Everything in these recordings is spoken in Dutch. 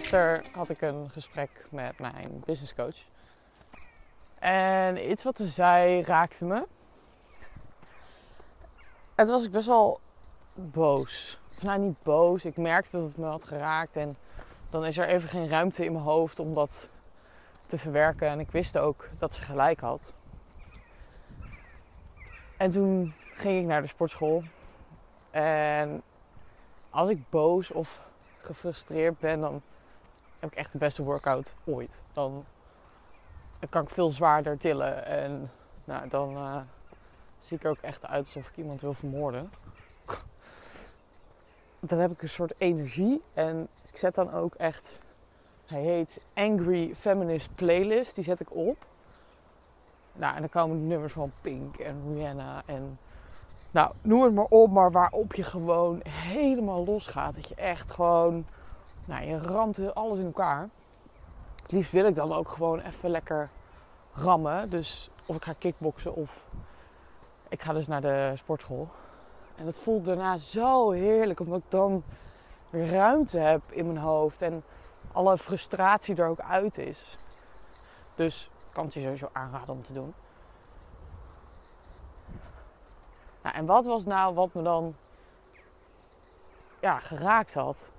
gisteren had ik een gesprek met mijn business coach. En iets wat ze zei raakte me. Toen was ik best wel boos. Of nou, niet boos. Ik merkte dat het me had geraakt. En dan is er even geen ruimte in mijn hoofd om dat te verwerken. En ik wist ook dat ze gelijk had. En toen ging ik naar de sportschool. En als ik boos of gefrustreerd ben, dan heb ik echt de beste workout ooit. Dan, kan ik veel zwaarder tillen. En nou, dan uh, zie ik er ook echt uit alsof ik iemand wil vermoorden. Dan heb ik een soort energie. En ik zet dan ook echt. Hij heet Angry Feminist Playlist. Die zet ik op. Nou, en dan komen de nummers van Pink en Rihanna en nou, noem het maar op, maar waarop je gewoon helemaal losgaat. Dat je echt gewoon, nou, je ramt alles in elkaar. Het liefst wil ik dan ook gewoon even lekker rammen. Dus of ik ga kickboksen of ik ga dus naar de sportschool. En dat voelt daarna zo heerlijk, omdat ik dan weer ruimte heb in mijn hoofd en alle frustratie er ook uit is. Dus kan het je sowieso aanraden om te doen. Nou, en wat was nou wat me dan ja, geraakt had?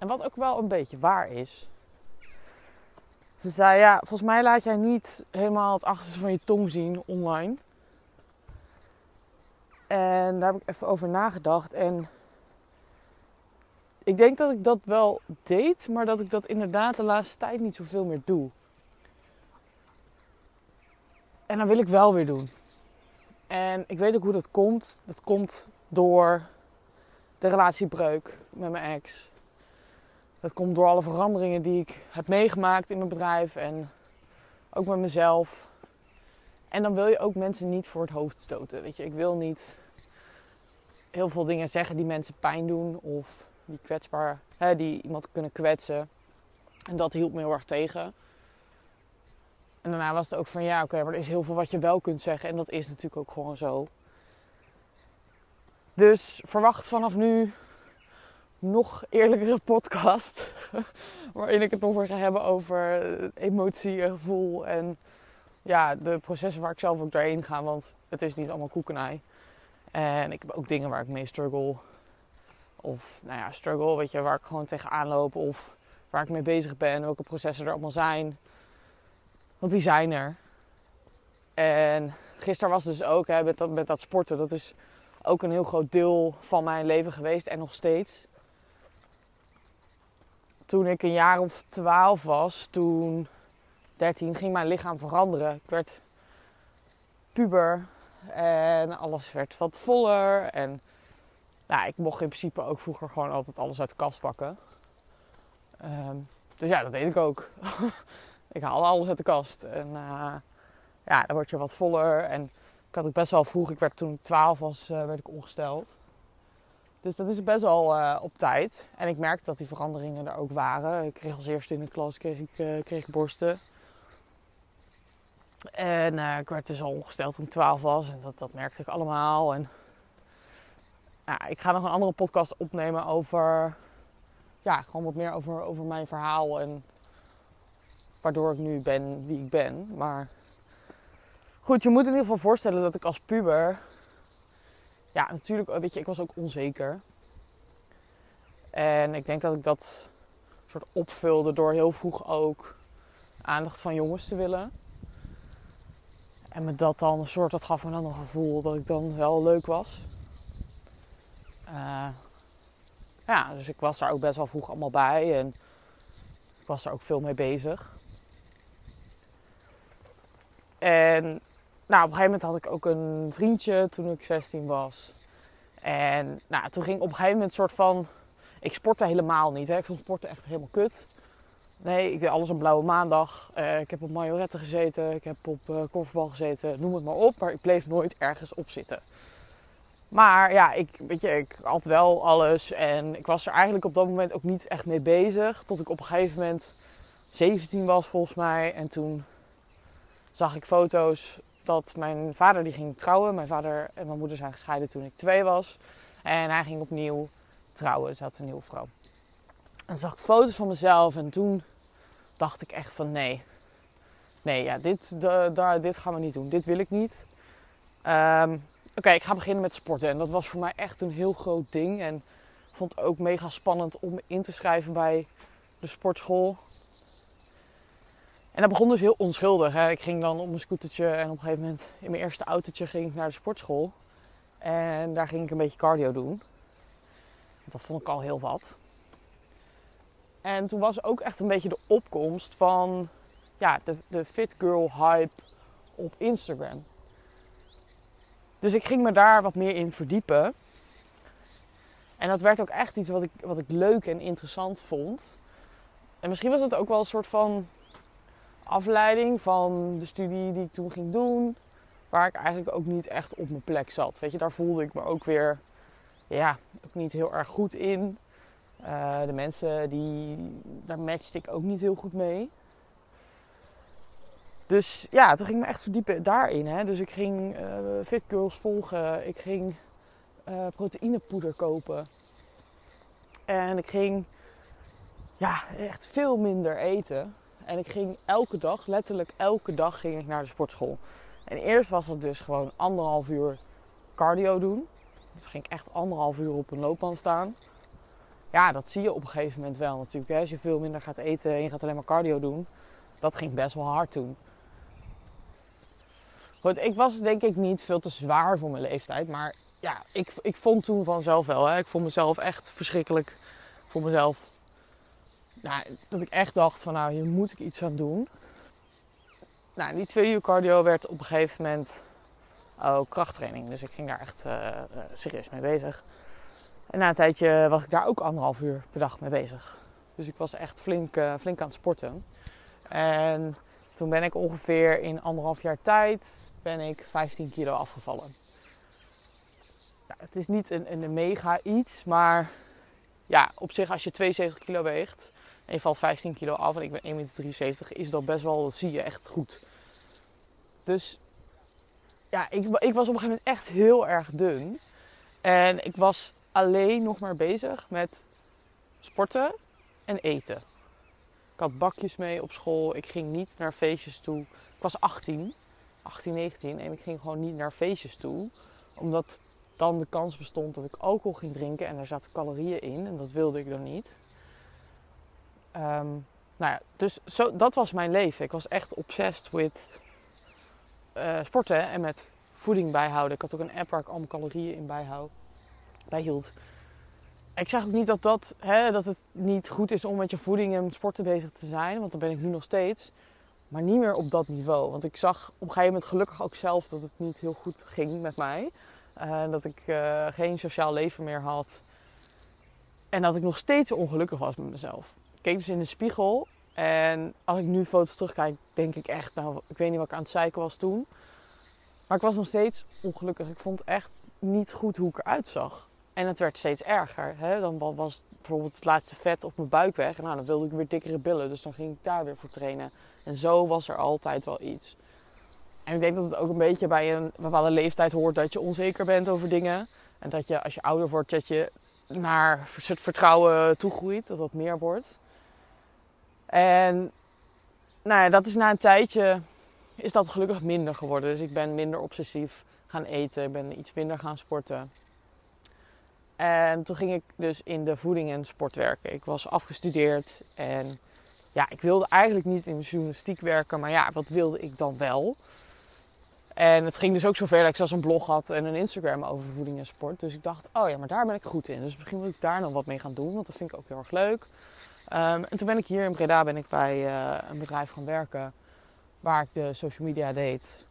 En wat ook wel een beetje waar is. Ze zei, ja, volgens mij laat jij niet helemaal het achterste van je tong zien online. En daar heb ik even over nagedacht. En ik denk dat ik dat wel deed, maar dat ik dat inderdaad de laatste tijd niet zoveel meer doe. En dan wil ik wel weer doen. En ik weet ook hoe dat komt. Dat komt door de relatiebreuk met mijn ex. Dat komt door alle veranderingen die ik heb meegemaakt in mijn bedrijf en ook met mezelf. En dan wil je ook mensen niet voor het hoofd stoten. Weet je, ik wil niet heel veel dingen zeggen die mensen pijn doen of die kwetsbaar, hè, die iemand kunnen kwetsen. En dat hield me heel erg tegen. En daarna was het ook van ja, oké, maar er is heel veel wat je wel kunt zeggen. En dat is natuurlijk ook gewoon zo. Dus verwacht vanaf nu nog eerlijkere podcast. waarin ik het nog weer ga hebben over emotie en gevoel. En ja, de processen waar ik zelf ook doorheen ga. Want het is niet allemaal koekenij. En ik heb ook dingen waar ik mee struggle. Of nou ja, struggle, weet je, waar ik gewoon tegenaan loop. Of waar ik mee bezig ben. Welke processen er allemaal zijn. Want die zijn er. En gisteren was dus ook hè, met, dat, met dat sporten. Dat is ook een heel groot deel van mijn leven geweest en nog steeds. Toen ik een jaar of twaalf was, toen 13, ging mijn lichaam veranderen. Ik werd puber en alles werd wat voller. En nou, ik mocht in principe ook vroeger gewoon altijd alles uit de kast pakken. Ehm, dus ja, dat deed ik ook. Ik haalde alles uit de kast. En uh, ja, dan word je wat voller. En ik had ook best wel vroeg, ik werd toen ik 12 was, uh, werd ik ongesteld. Dus dat is best wel uh, op tijd. En ik merkte dat die veranderingen er ook waren. Ik kreeg als eerste in de klas kreeg ik, kreeg ik borsten. En ik werd dus al ongesteld toen ik 12 was. En dat, dat merkte ik allemaal. En ik ga nog een andere podcast opnemen over... Ja, gewoon wat meer over, over mijn verhaal. En waardoor ik nu ben wie ik ben. Maar goed, je moet in ieder geval voorstellen dat ik als puber. Ja, natuurlijk, weet je, ik was ook onzeker. En ik denk dat ik dat soort opvulde door heel vroeg ook aandacht van jongens te willen. En met dat dan een soort, dat gaf me dan een gevoel dat ik dan wel leuk was. Uh, ja, dus ik was daar ook best wel vroeg allemaal bij en ik was daar ook veel mee bezig. En nou, op een gegeven moment had ik ook een vriendje toen ik 16 was. En nou, toen ging op een gegeven moment soort van... Ik sportte helemaal niet. Hè. Ik vond sporten echt helemaal kut. Nee, ik deed alles op blauwe maandag. Uh, ik heb op majorette gezeten. Ik heb op uh, korfbal gezeten. Noem het maar op. Maar ik bleef nooit ergens op zitten. Maar ja, ik, weet je, ik had wel alles. En ik was er eigenlijk op dat moment ook niet echt mee bezig. Tot ik op een gegeven moment 17 was volgens mij. En toen zag ik foto's dat mijn vader die ging trouwen. Mijn vader en mijn moeder zijn gescheiden toen ik twee was. En hij ging opnieuw trouwen. Ze had een nieuwe vrouw. En zag ik foto's van mezelf en toen dacht ik echt van nee. Nee, ja, dit, de, dit gaan we niet doen. Dit wil ik niet. Ehm, oké, ik ga beginnen met sporten. En dat was voor mij echt een heel groot ding. En vond het ook mega spannend om me in te schrijven bij de sportschool. En dat begon dus heel onschuldig. Ik ging dan op mijn scootertje en op een gegeven moment in mijn eerste autootje ging ik naar de sportschool. En daar ging ik een beetje cardio doen. Dat vond ik al heel wat. En toen was ook echt een beetje de opkomst van ja, de, de fit girl hype op Instagram. Dus ik ging me daar wat meer in verdiepen. En dat werd ook echt iets wat ik, wat ik leuk en interessant vond. En misschien was het ook wel een soort van afleiding van de studie die ik toen ging doen. Waar ik eigenlijk ook niet echt op mijn plek zat. Weet je, daar voelde ik me ook weer ja, ook niet heel erg goed in. Uh, de mensen, die, daar matchte ik ook niet heel goed mee. Dus ja, toen ging ik me echt verdiepen daarin. Hè. Dus ik ging uh, Fit Girls volgen. Ik ging uh, proteïnepoeder kopen. En ik ging ja, echt veel minder eten. En ik ging elke dag, letterlijk elke dag, ging ik naar de sportschool. En eerst was het dus gewoon anderhalf uur cardio doen. Dus ging ik echt anderhalf uur op een loopband staan. Ja, dat zie je op een gegeven moment wel natuurlijk. Hè. Als je veel minder gaat eten en je gaat alleen maar cardio doen. Dat ging best wel hard toen. Goed, ik was denk ik niet veel te zwaar voor mijn leeftijd. Maar ja, ik, ik vond toen vanzelf wel. Hè. Ik vond mezelf echt verschrikkelijk. Voor mezelf. Nou, dat ik echt dacht van nou, hier moet ik iets aan doen. Nou, die twee uur cardio werd op een gegeven moment ook krachttraining. Dus ik ging daar echt uh, serieus mee bezig. En na een tijdje was ik daar ook anderhalf uur per dag mee bezig. Dus ik was echt flink, uh, flink aan het sporten. En toen ben ik ongeveer in anderhalf jaar tijd ben ik 15 kilo afgevallen. Het is niet een, een mega iets, maar ja, op zich als je 72 kilo weegt je valt 15 kilo af en ik ben 1,73 meter, is dat best wel, dat zie je echt goed. Dus ja, ik, ik was op een gegeven moment echt heel erg dun. En ik was alleen nog maar bezig met sporten en eten. Ik had bakjes mee op school. Ik ging niet naar feestjes toe. Ik was 18, 18, 19 en ik ging gewoon niet naar feestjes toe. Omdat dan de kans bestond dat ik alcohol ging drinken en er zaten calorieën in. En dat wilde ik dan niet. Um, nou ja, dus zo, dat was mijn leven. Ik was echt obsessed with uh, sporten en met voeding bijhouden. Ik had ook een app waar ik allemaal calorieën in bijhoud, bijhield. Ik zeg ook niet dat, dat, hè, dat het niet goed is om met je voeding en sporten bezig te zijn. Want dan ben ik nu nog steeds. Maar niet meer op dat niveau. Want ik zag op een gegeven moment gelukkig ook zelf dat het niet heel goed ging met mij. Uh, dat ik uh, geen sociaal leven meer had. En dat ik nog steeds ongelukkig was met mezelf. Keek dus in de spiegel en als ik nu foto's terugkijk, denk ik echt, nou, ik weet niet wat ik aan het zeiken was toen. Maar ik was nog steeds ongelukkig. Ik vond echt niet goed hoe ik eruit zag. En het werd steeds erger. Hè? Dan was bijvoorbeeld het laatste vet op mijn buik weg. En nou, dan wilde ik weer dikkere billen. Dus dan ging ik daar weer voor trainen. En zo was er altijd wel iets. En ik denk dat het ook een beetje bij een bepaalde leeftijd hoort dat je onzeker bent over dingen. En dat je als je ouder wordt, dat je naar het vertrouwen toegroeit. Dat dat meer wordt. En nou ja, dat is na een tijdje is dat gelukkig minder geworden. Dus ik ben minder obsessief gaan eten. Ik ben iets minder gaan sporten. En toen ging ik dus in de voeding en sport werken. Ik was afgestudeerd en ja, ik wilde eigenlijk niet in de journalistiek werken. Maar ja, wat wilde ik dan wel? En het ging dus ook zover dat ik zelfs een blog had en een Instagram over voeding en sport. Dus ik dacht, oh ja, maar daar ben ik goed in. Dus misschien moet ik daar nog wat mee gaan doen, want dat vind ik ook heel erg leuk. Um, en toen ben ik hier in Breda ben ik bij uh, een bedrijf gaan werken waar ik de social media deed.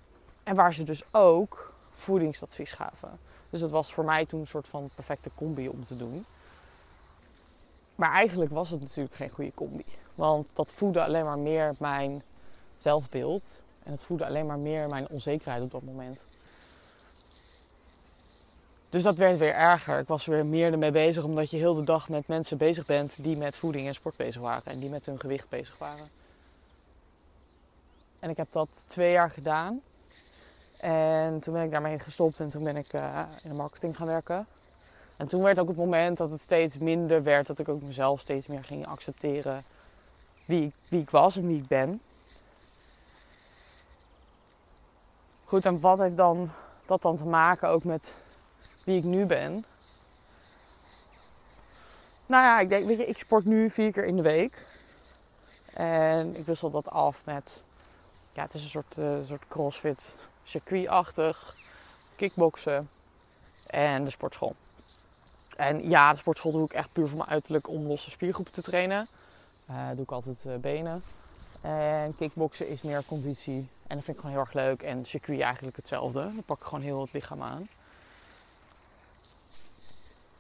En waar ze dus ook voedingsadvies gaven. Dus dat was voor mij toen een soort van perfecte combi om te doen. Maar eigenlijk was het natuurlijk geen goede combi. Want dat voedde alleen maar meer mijn zelfbeeld. En het voedde alleen maar meer mijn onzekerheid op dat moment. Dus dat werd weer erger. Ik was weer meer ermee bezig omdat je heel de dag met mensen bezig bent die met voeding en sport bezig waren. En die met hun gewicht bezig waren. En ik heb dat twee jaar gedaan. En toen ben ik daarmee gestopt en toen ben ik uh, in de marketing gaan werken. En toen werd ook het moment dat het steeds minder werd, dat ik ook mezelf steeds meer ging accepteren wie ik, wie ik was en wie ik ben. Goed, en wat heeft dan dat dan te maken ook met wie ik nu ben? Nou ja, ik denk, weet je, ik sport nu vier keer in de week. En ik wissel dat af met, ja, het is een soort, uh, soort crossfit circuitachtig, kickboksen en de sportschool. En ja, de sportschool doe ik echt puur voor mijn uiterlijk om losse spiergroepen te trainen. Uh, doe ik altijd uh, benen. En kickboksen is meer conditie. En dat vind ik gewoon heel erg leuk. En circuit eigenlijk hetzelfde. Dan pak ik gewoon heel het lichaam aan.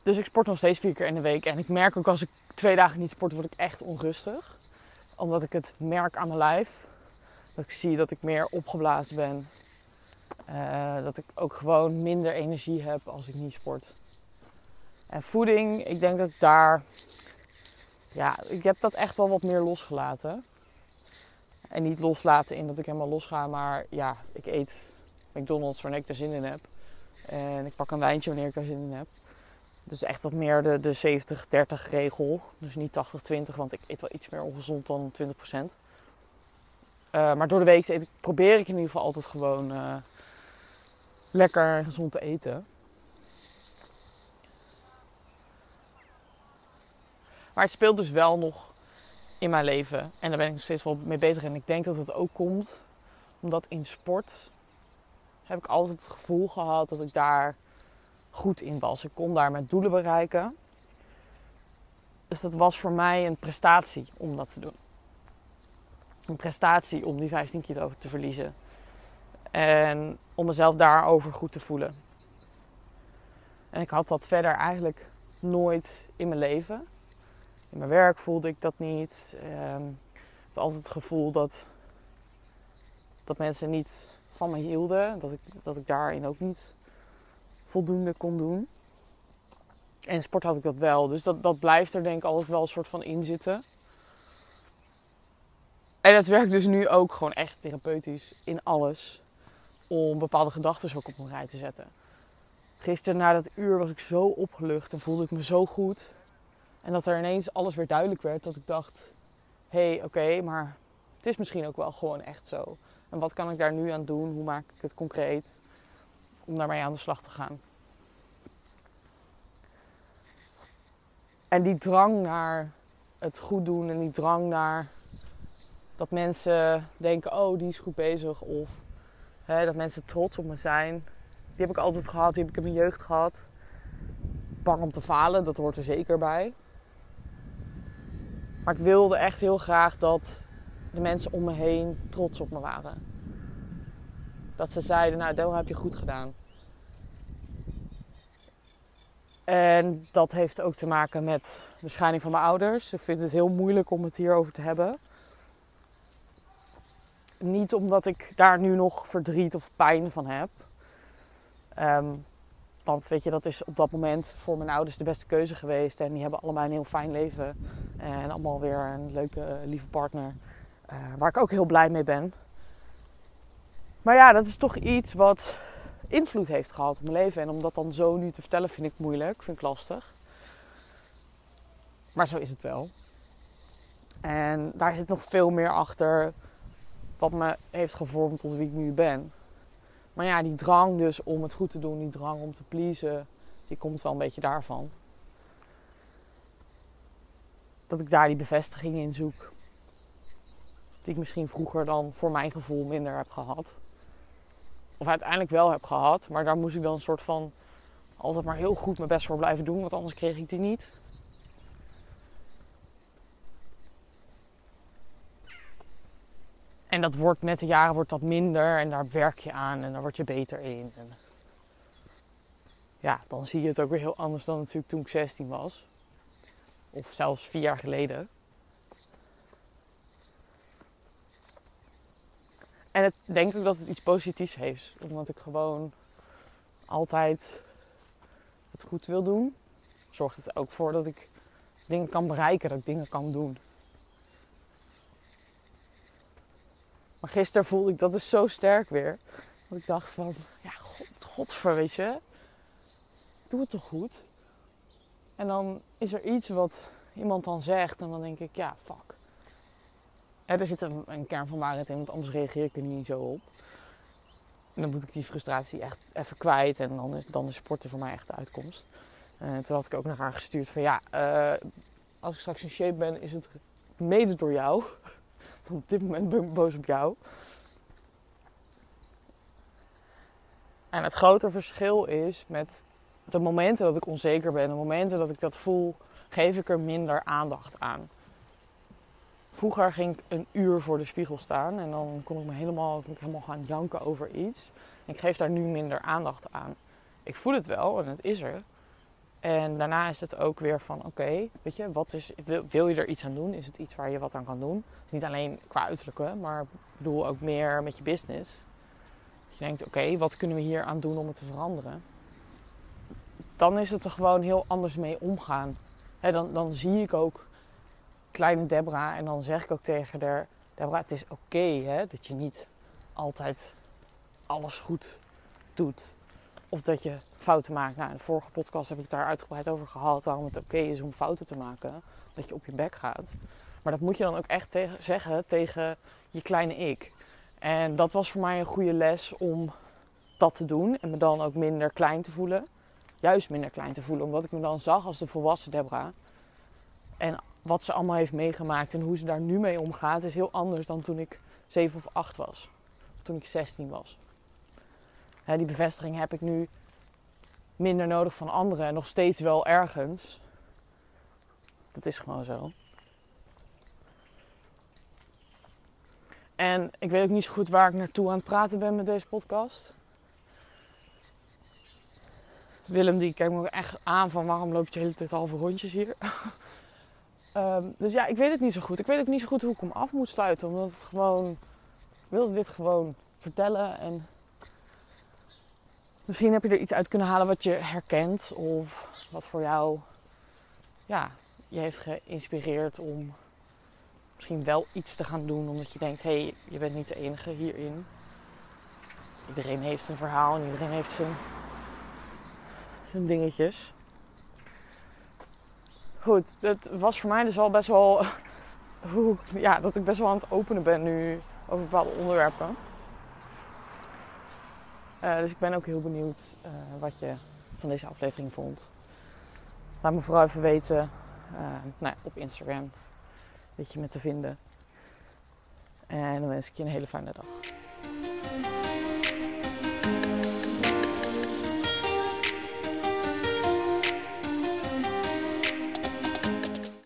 Dus ik sport nog steeds vier keer in de week. En ik merk ook als ik twee dagen niet sport, word ik echt onrustig. Omdat ik het merk aan mijn lijf. Dat ik zie dat ik meer opgeblazen ben. Uh, dat ik ook gewoon minder energie heb als ik niet sport. En voeding, ik denk dat ik daar. Ja, ik heb dat echt wel wat meer losgelaten. En niet loslaten in dat ik helemaal los ga, maar ja, ik eet McDonald's wanneer ik er zin in heb. En ik pak een wijntje wanneer ik er zin in heb. Dus echt wat meer de, de 70-30 regel. Dus niet 80-20, want ik eet wel iets meer ongezond dan 20%. Uh, eh, maar door de week eet, probeer ik in ieder geval altijd gewoon uh, lekker en gezond te eten. Maar het speelt dus wel nog in mijn leven. En daar ben ik nog steeds wel mee bezig. En ik denk dat het ook komt omdat in sport heb ik altijd het gevoel gehad dat ik daar goed in was. Ik kon daar mijn doelen bereiken. Dus dat was voor mij een prestatie om dat te doen. Een prestatie om die 15 kilo te verliezen. En om mezelf daarover goed te voelen. En ik had dat verder eigenlijk nooit in mijn leven. In mijn werk voelde ik dat niet. Um, ik had altijd het gevoel dat, dat mensen niet van me hielden. Dat ik, dat ik daarin ook niet voldoende kon doen. En sport had ik dat wel. Dus dat, dat blijft er denk ik altijd wel een soort van in zitten. En het werkt dus nu ook gewoon echt therapeutisch in alles. Om bepaalde gedachten ook op een rij te zetten. Gisteren na dat uur was ik zo opgelucht en voelde ik me zo goed. En dat er ineens alles weer duidelijk werd. Dat ik dacht, hé hey, oké, maar het is misschien ook wel gewoon echt zo. En wat kan ik daar nu aan doen? Hoe maak ik het concreet? Om daarmee aan de slag te gaan. En die drang naar het goed doen en die drang naar dat mensen denken: oh, die is goed bezig. Of hè, dat mensen trots op me zijn. Die heb ik altijd gehad, die heb ik in mijn jeugd gehad. Bang om te falen, dat hoort er zeker bij. Maar ik wilde echt heel graag dat de mensen om me heen trots op me waren. Dat ze zeiden: Nou, dat heb je goed gedaan. En dat heeft ook te maken met de scheiding van mijn ouders. Ik vind het heel moeilijk om het hierover te hebben. Niet omdat ik daar nu nog verdriet of pijn van heb. Ehm, want weet je, dat is op dat moment voor mijn ouders de beste keuze geweest. En die hebben allebei een heel fijn leven. En allemaal weer een leuke, lieve partner. Uh, waar ik ook heel blij mee ben. Maar ja, dat is toch iets wat invloed heeft gehad op mijn leven. En om dat dan zo nu te vertellen vind ik moeilijk, vind ik lastig. Maar zo is het wel. En daar zit nog veel meer achter wat me heeft gevormd tot wie ik nu ben. Maar ja, die drang dus om het goed te doen, die drang om te pleasen, die komt wel een beetje daarvan. Dat ik daar die bevestiging in zoek. Die ik misschien vroeger dan voor mijn gevoel minder heb gehad. Of uiteindelijk wel heb gehad. Maar daar moest ik dan een soort van altijd maar heel goed mijn best voor blijven doen. Want anders kreeg ik die niet. En dat wordt met de jaren wordt dat minder. En daar werk je aan. En daar word je beter in. En ja, dan zie je het ook weer heel anders dan natuurlijk toen ik 16 was. Of zelfs vier jaar geleden. En ik denk ook dat het iets positiefs heeft. Omdat ik gewoon altijd het goed wil doen. Zorgt het ook voor dat ik dingen kan bereiken, dat ik dingen kan doen. Maar gisteren voelde ik dat is zo sterk weer. Dat ik dacht van, ja, god, godver, weet je. Doe het toch goed. En dan is er iets wat iemand dan zegt en dan denk ik, ja, fuck. Er zit een, kern van waarheid in, want anders reageer ik er niet zo op. En dan moet ik die frustratie echt even kwijt en dan is, dan is sporten voor mij echt de uitkomst. Uh, toen had ik ook naar haar gestuurd van ja, uh, als ik straks in shape ben, is het mede door jou. op dit moment ben ik boos op jou. En het grote verschil is met de momenten dat ik onzeker ben, de momenten dat ik dat voel, geef ik er minder aandacht aan. Vroeger ging ik een uur voor de spiegel staan en dan kon ik me helemaal, kon ik helemaal gaan janken over iets. Ik geef daar nu minder aandacht aan. Ik voel het wel en het is er. En daarna is het ook weer van, oké, weet je, wat is, wil, je er iets aan doen? Is het iets waar je wat aan kan doen? Niet alleen qua uiterlijke, maar ik bedoel ook meer met je business. Dat je denkt, oké, wat kunnen we hier aan doen om het te veranderen? Dan is het er gewoon heel anders mee omgaan. dan, dan zie ik ook kleine Debra en dan zeg ik ook tegen haar, Debra, het is oké dat je niet altijd alles goed doet. Of dat je fouten maakt. Nou, in de vorige podcast heb ik daar uitgebreid over gehad. Waarom het oké is om fouten te maken. Dat je op je bek gaat. Maar dat moet je dan ook echt zeggen tegen je kleine ik. En dat was voor mij een goede les om dat te doen. En me dan ook minder klein te voelen. Juist minder klein te voelen. Omdat ik me dan zag als de volwassen Debra. En wat ze allemaal heeft meegemaakt en hoe ze daar nu mee omgaat, is heel anders dan toen ik 7 of 8 was. Of toen ik 16 was. die bevestiging heb ik nu minder nodig van anderen en nog steeds wel ergens. Dat is gewoon zo. En ik weet ook niet zo goed waar ik naartoe aan het praten ben met deze podcast. Willem die kijkt me echt aan van waarom loop je de hele tijd halve rondjes hier. Ehm, dus ja, ik weet het niet zo goed. Ik weet ook niet zo goed hoe ik hem af moet sluiten. Omdat het gewoon... Ik wilde dit gewoon vertellen en Misschien heb je er iets uit kunnen halen wat je herkent of wat voor jou ja, je heeft geïnspireerd om misschien wel iets te gaan doen omdat je denkt, hé, hey, je bent niet de enige hierin. Iedereen heeft een verhaal en iedereen heeft zijn, zijn dingetjes. Goed, dat was voor mij dus al best wel hoe, ja, dat ik best wel aan het openen ben nu over bepaalde onderwerpen. Uh, dus ik ben ook heel benieuwd uh, wat je van deze aflevering vond. Laat me vooral even weten uh, nou, op Instagram. Weet je me te vinden. En dan wens ik je een hele fijne dag.